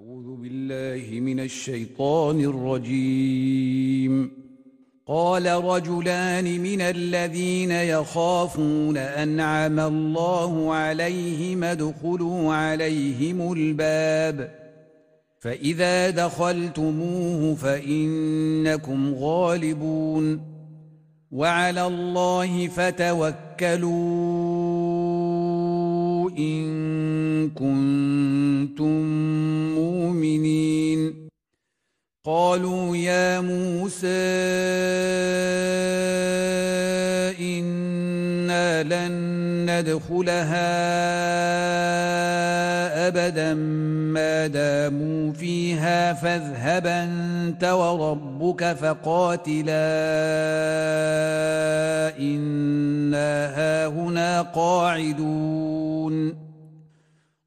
أعوذ بالله من الشيطان الرجيم. قال رجلان من الذين يخافون أنعم الله عليهم ادخلوا عليهم الباب. فإذا دخلتموه فإنكم غالبون. وعلى الله فتوكلوا إن كنتم مؤمنين قالوا يا موسى إنا لن ندخلها أبدا ما داموا فيها فاذهب أنت وربك فقاتلا إنا هاهنا قاعدون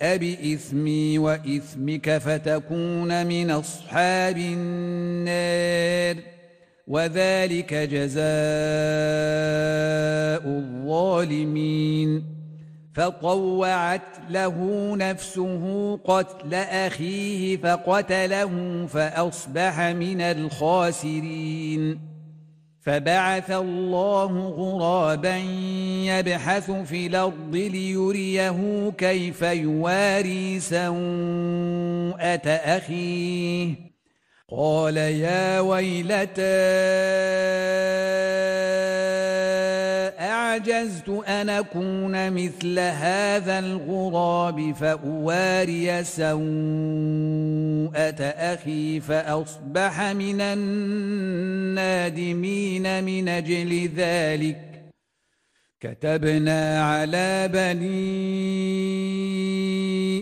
تبوء بإثمي وإثمك فتكون من أصحاب النار وذلك جزاء الظالمين. فطوعت له نفسه قتل أخيه فقتله فأصبح من الخاسرين. فبعث الله غرابا يبحث في الأرض ليريه كيف يواري سوءة أخيه. قال يا ويلتى أعجزت أن أكون مثل هذا الغراب فأواري سوءة أخي فأصبح من النادمين من أجل ذلك. كتبنا على بني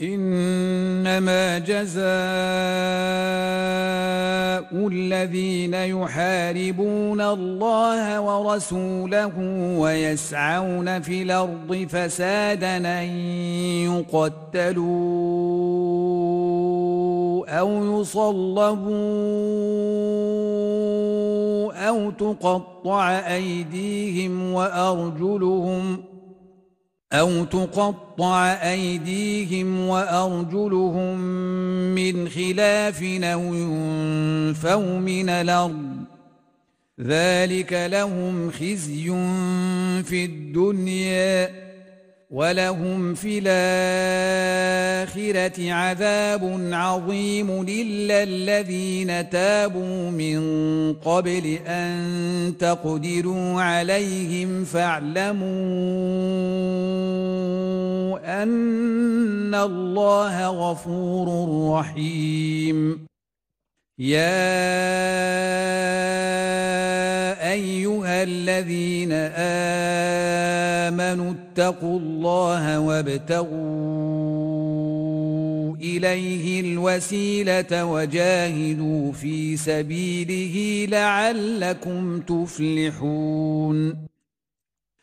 إنما جزاء الذين يحاربون الله ورسوله ويسعون في الأرض فسادا أن يقتلوا أو يصلبوا أو تقطع أيديهم وأرجلهم أو تقطع أيديهم وأرجلهم من خلاف أو ينفوا من الأرض ذلك لهم خزي في الدنيا ولهم في الآخرة عذاب عظيم إلا الذين تابوا من قبل أن تقدروا عليهم فاعلموا أن الله غفور رحيم يا ايها الذين امنوا اتقوا الله وابتغوا إليه الوسيلة وجاهدوا في سبيله لعلكم تفلحون.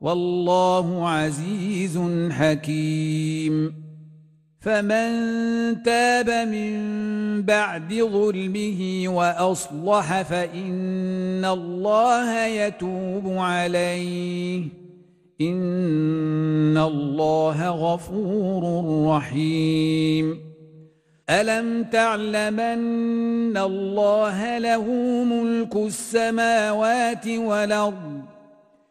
والله عزيز حكيم. فمن تاب من بعد ظلمه وأصلح فإن الله يتوب عليه. إن الله غفور رحيم. ألم تعلمن الله له ملك السماوات والأرض؟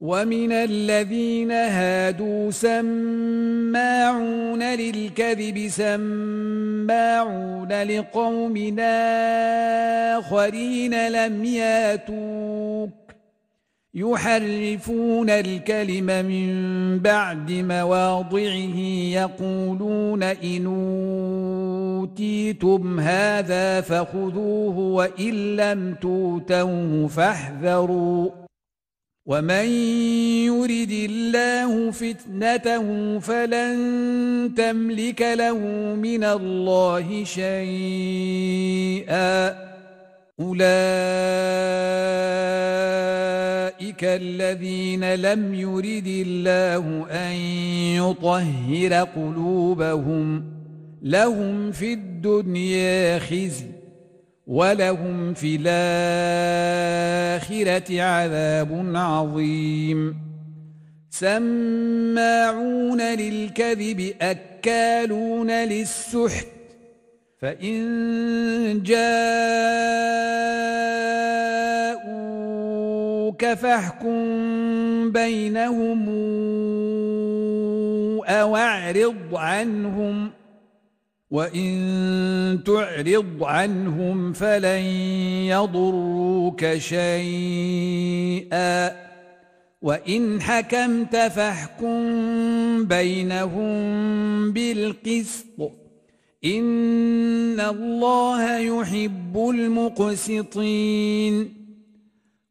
ومن الذين هادوا سماعون للكذب سماعون لقوم آخرين لم ياتوك يحرفون الكلم من بعد مواضعه يقولون إن أوتيتم هذا فخذوه وإن لم توتوه فاحذروا ومن يرد الله فتنته فلن تملك له من الله شيئا اولئك الذين لم يرد الله ان يطهر قلوبهم لهم في الدنيا خزي ولهم في الآخرة عذاب عظيم. سماعون للكذب أكالون للسحت. فإن جاءوك فاحكم بينهم أو أعرض عنهم ۖ. وان تعرض عنهم فلن يضروك شيئا وان حكمت فاحكم بينهم بالقسط ان الله يحب المقسطين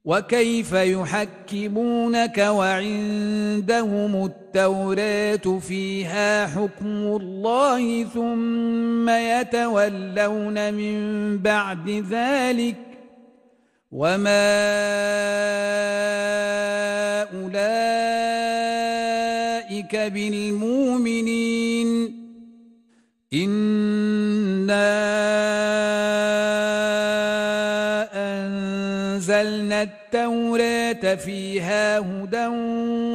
وكيف يحكمونك وعندهم التوراة فيها حكم الله ثم يتولون من بعد ذلك وما أولئك بالمؤمنين إِنَّا التوراة فيها هدى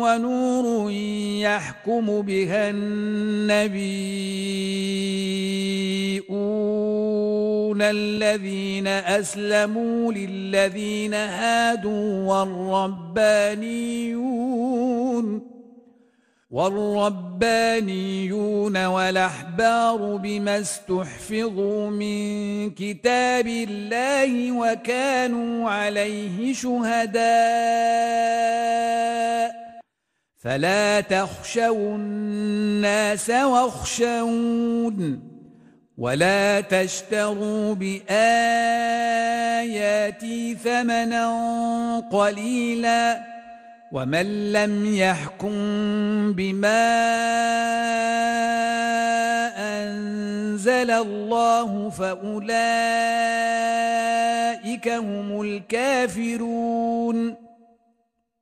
ونور يحكم بها النبيون الذين أسلموا للذين هادوا والربانيون والربانيون والأحبار بما استحفظوا من كتاب الله وكانوا عليه شهداء. فلا تخشوا الناس واخشون ولا تشتروا بآياتي ثمنا قليلا ومن لم يحكم بما أنزل الله فأولئك هم الكافرون.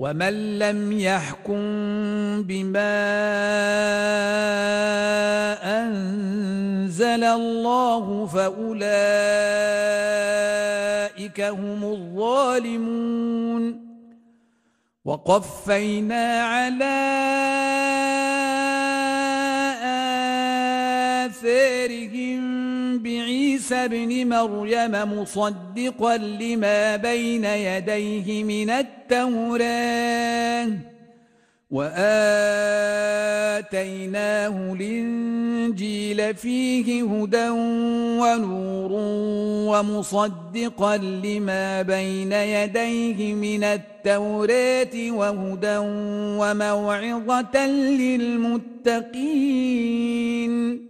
ومن لم يحكم بما انزل الله فاولئك هم الظالمون وقفينا على اثارهم بعيسى ابن مريم مصدقا لما بين يديه من التوراه وآتيناه الإنجيل فيه هدى ونور ومصدقا لما بين يديه من التوراه وهدى وموعظة للمتقين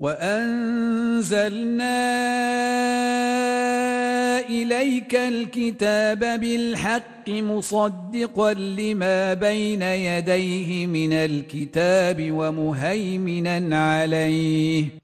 وأنزلنا إليك الكتاب بالحق مصدقا لما بين يديه من الكتاب ومهيمنا عليه.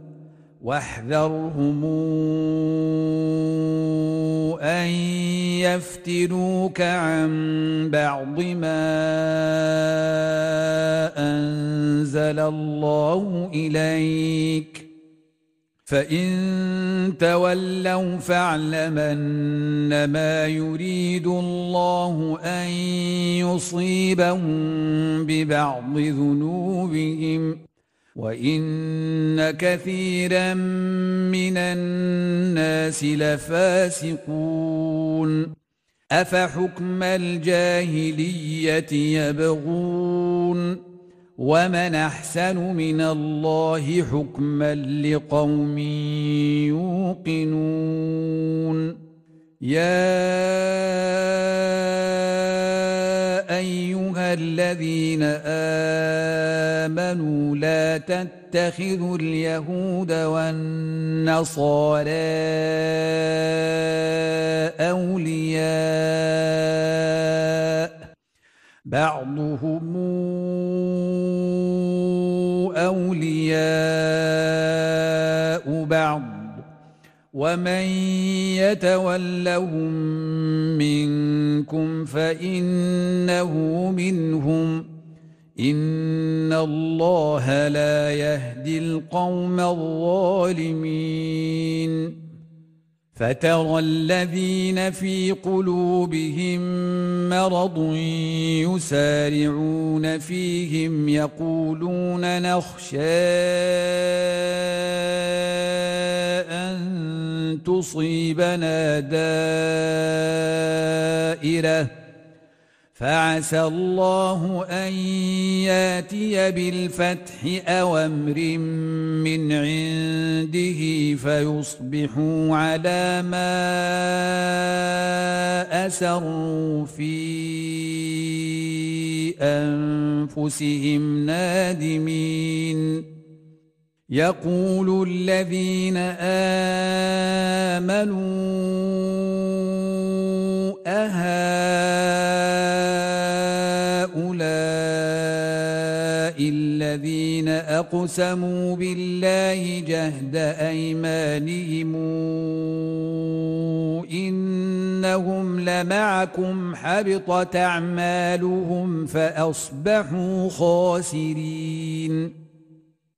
واحذرهم أن يفتنوك عن بعض ما أنزل الله إليك. فإن تولوا فاعلم انما يريد الله أن يصيبهم ببعض ذنوبهم. وان كثيرا من الناس لفاسقون افحكم الجاهليه يبغون ومن احسن من الله حكما لقوم يوقنون يا أيها الذين آمنوا لا تتخذوا اليهود والنصارى أولياء. بعضهم أولياء بعض. ومن يتولهم منكم فانه منهم ان الله لا يهدي القوم الظالمين فترى الذين في قلوبهم مرض يسارعون فيهم يقولون نخشى أن تصيبنا دائرة فعسى الله أن ياتي بالفتح أو أمر من عنده فيصبحوا على ما أسروا في أنفسهم نادمين. يقول الذين آمنوا أهؤلاء الذين أقسموا بالله جهد أيمانهم إنهم لمعكم حبطت أعمالهم فأصبحوا خاسرين.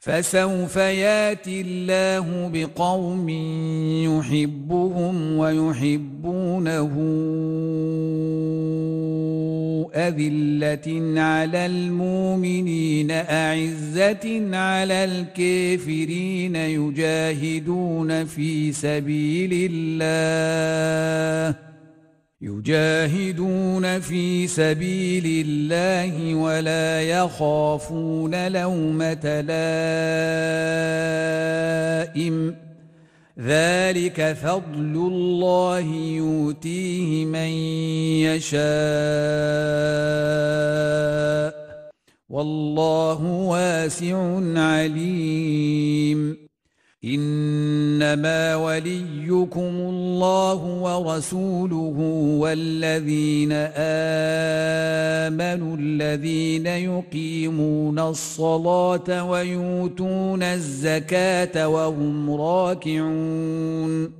فسوف ياتي الله بقوم يحبهم ويحبونه أذلة على المؤمنين أعزة على الكافرين يجاهدون في سبيل الله. يجاهدون في سبيل الله ولا يخافون لومة لائم. ذلك فضل الله يؤتيه من يشاء. والله واسع عليم. إنما وليكم الله ورسوله والذين آمنوا الذين يقيمون الصلاة ويؤتون الزكاة وهم راكعون.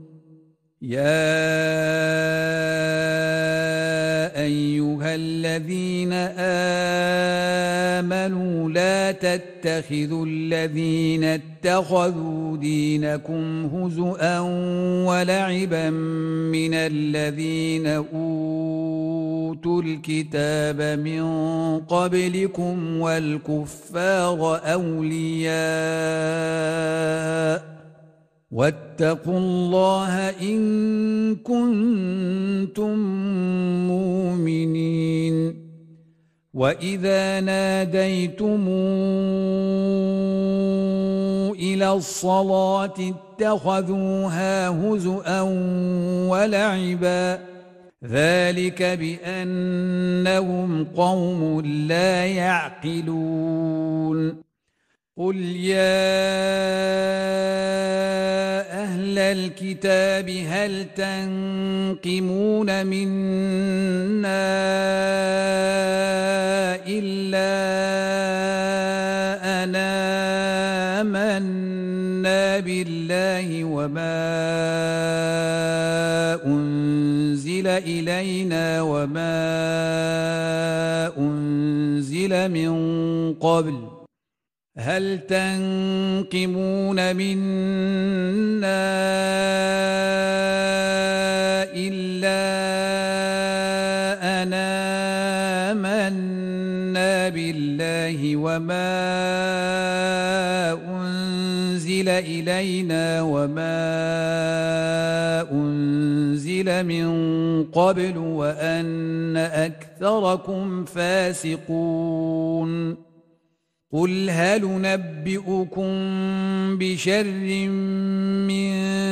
يا ايها الذين امنوا لا تتخذوا الذين اتخذوا دينكم هزءا ولعبا من الذين اوتوا الكتاب من قبلكم والكفار اولياء واتقوا الله إن كنتم مؤمنين. وإذا ناديتم إلى الصلاة اتخذوها هزءا ولعبا ذلك بأنهم قوم لا يعقلون. قل يا أهل الكتاب هل تنقمون منا إلا أنا آمنا بالله وما أنزل إلينا وما أنزل من قبل هل تنقمون منا إلا أنا آمنا بالله وما أنزل إلينا وما أنزل من قبل وأن أكثركم فاسقون قل هل نبئكم بشر من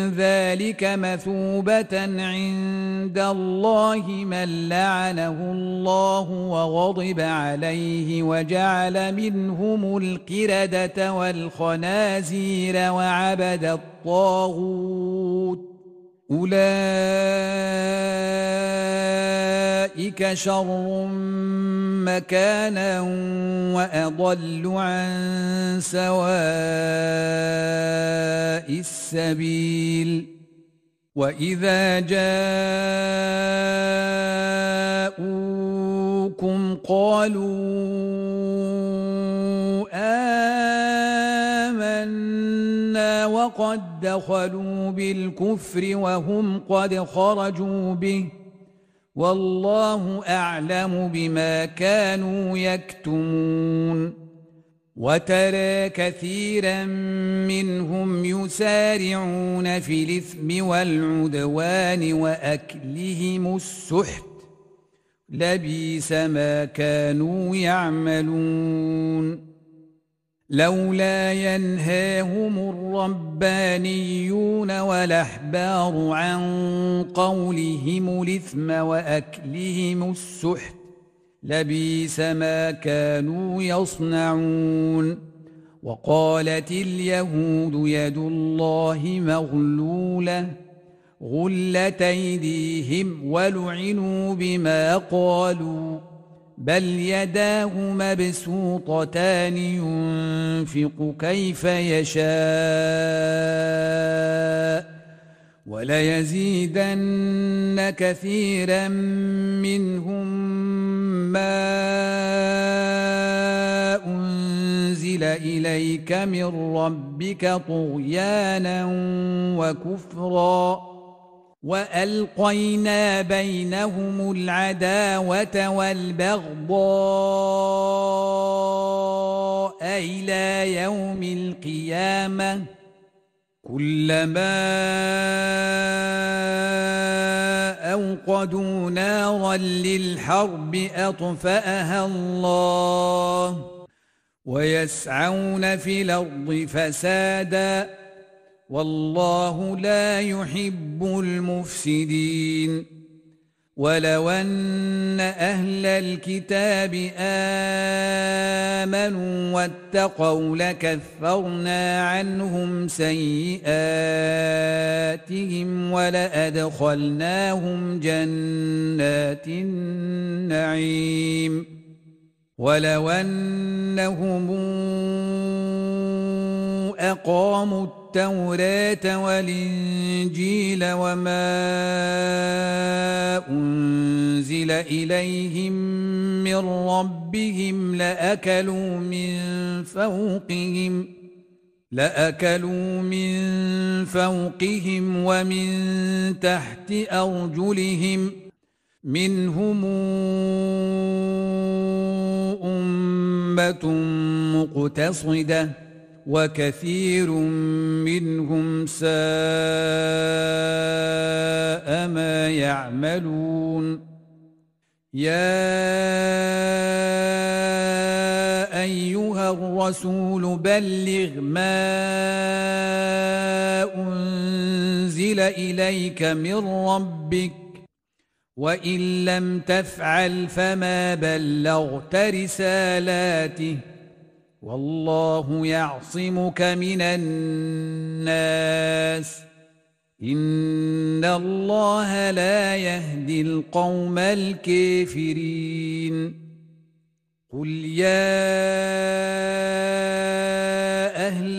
ذلك مثوبة عند الله من لعنه الله وغضب عليه وجعل منهم القردة والخنازير وعبد الطاغوت أولئك شر مكانا وأضل عن سواء السبيل وإذا جاءوكم قالوا وقد دخلوا بالكفر وهم قد خرجوا به والله أعلم بما كانوا يكتمون وترى كثيرا منهم يسارعون في الإثم والعدوان وأكلهم السحت لبيس ما كانوا يعملون لولا ينهاهم الربانيون والأحبار عن قولهم الإثم وأكلهم السحت لبيس ما كانوا يصنعون. وقالت اليهود يد الله مغلولة غلت أيديهم ولعنوا بما قالوا. بل يداه مبسوطتان ينفق كيف يشاء وليزيدن كثيرا منهم ما انزل اليك من ربك طغيانا وكفرا والقينا بينهم العداوه والبغضاء إلى يوم القيامه كلما اوقدوا نارا للحرب اطفاها الله ويسعون في الأرض فسادا والله لا يحب المفسدين. ولو أن أهل الكتاب آمنوا واتقوا لكفرنا عنهم سيئاتهم ولأدخلناهم جنات النعيم. ولو أنهم أقاموا التوراة والإنجيل وما أنزل إليهم من ربهم لأكلوا من فوقهم لأكلوا من فوقهم ومن تحت أرجلهم منهم أمة مقتصدة. وكثير منهم ساء ما يعملون. يا أيها الرسول بلغ ما أنزل إليك من ربك وإن لم تفعل فما بلغت رسالاته. والله يعصمك من الناس. إن الله لا يهدي القوم الكافرين. قل يا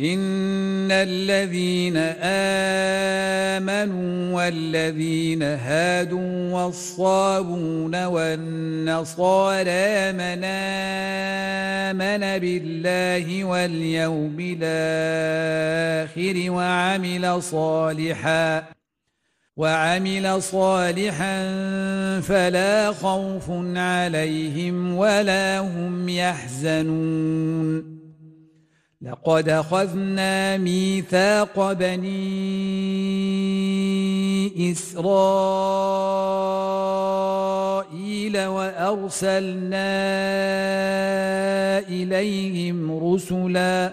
ان الذين امنوا والذين هادوا والصابون والنصارى من امن بالله واليوم الآخر وعمل صالحا وعمل صالحا فلا خوف عليهم ولا هم يحزنون لقد أخذنا ميثاق بني إسرائيل وأرسلنا إليهم رسلا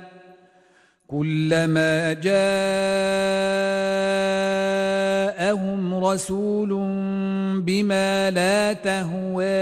كلما جاءهم رسول بما لا تهوى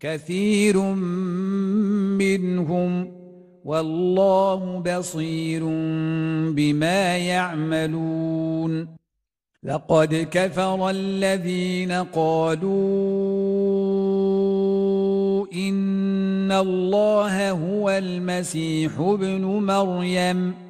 كثير منهم والله بصير بما يعملون. لقد كفر الذين قالوا إن الله هو المسيح ابن مريم.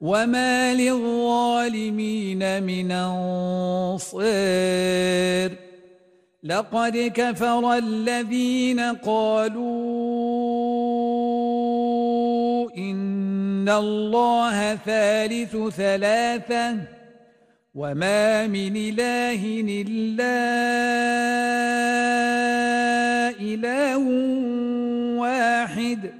وما للظالمين من انصير لقد كفر الذين قالوا ان الله ثالث ثلاثة وما من اله الا اله واحد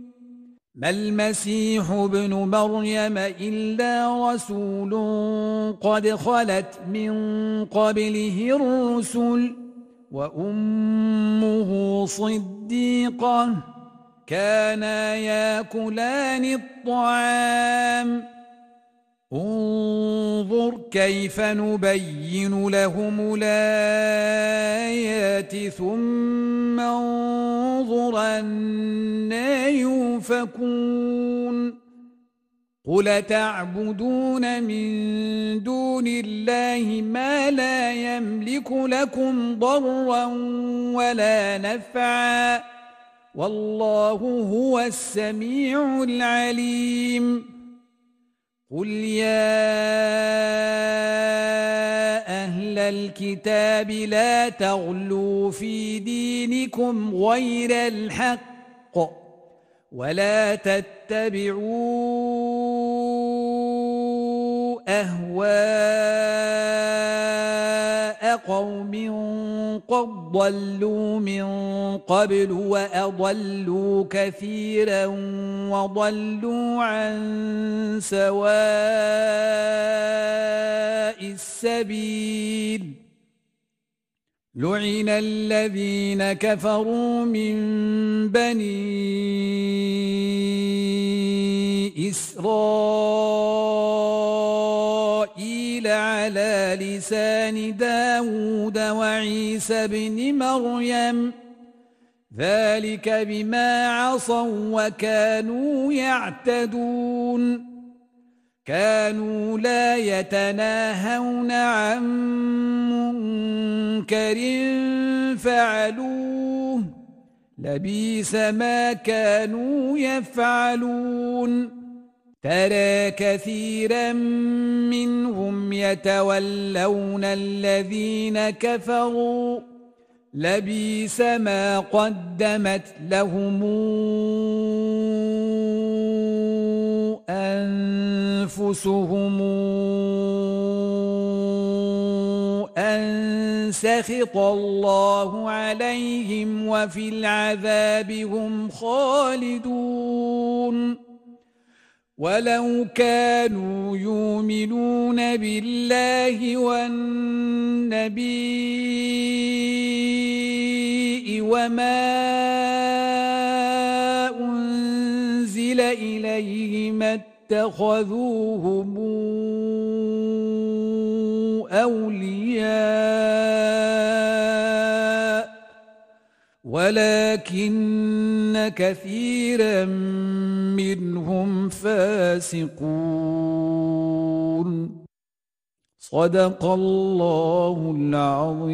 ما المسيح ابن مريم إلا رسول قد خلت من قبله الرسل وأمه صديقة كانا يأكلان الطعام. انظر كيف نبين لهم الآيات ثم انظر أنا يؤفكون قل تعبدون من دون الله ما لا يملك لكم ضرا ولا نفعا والله هو السميع العليم قل يا أهل الكتاب لا تغلوا في دينكم غير الحق ولا تتبعوا اهواء قوم قد ضلوا من قبل وأضلوا كثيرا وضلوا عن سواء السبيل. لعن الذين كفروا من بني إسرائيل على لسان داود وعيسى بن مريم. ذلك بما عصوا وكانوا يعتدون. كانوا لا يتناهون عن منكر فعلوه. لبيس ما كانوا يفعلون. ترى كثيرا منهم يتولون الذين كفروا. لبيس ما قدمت لهم أنفسهم أن سخط الله عليهم وفي العذاب هم خالدون. ولو كانوا يؤمنون بالله والنبي وما أنزل إليه ما اتخذوهم أولياء ولكن كثيرا منهم فاسقون. صدق الله العظيم.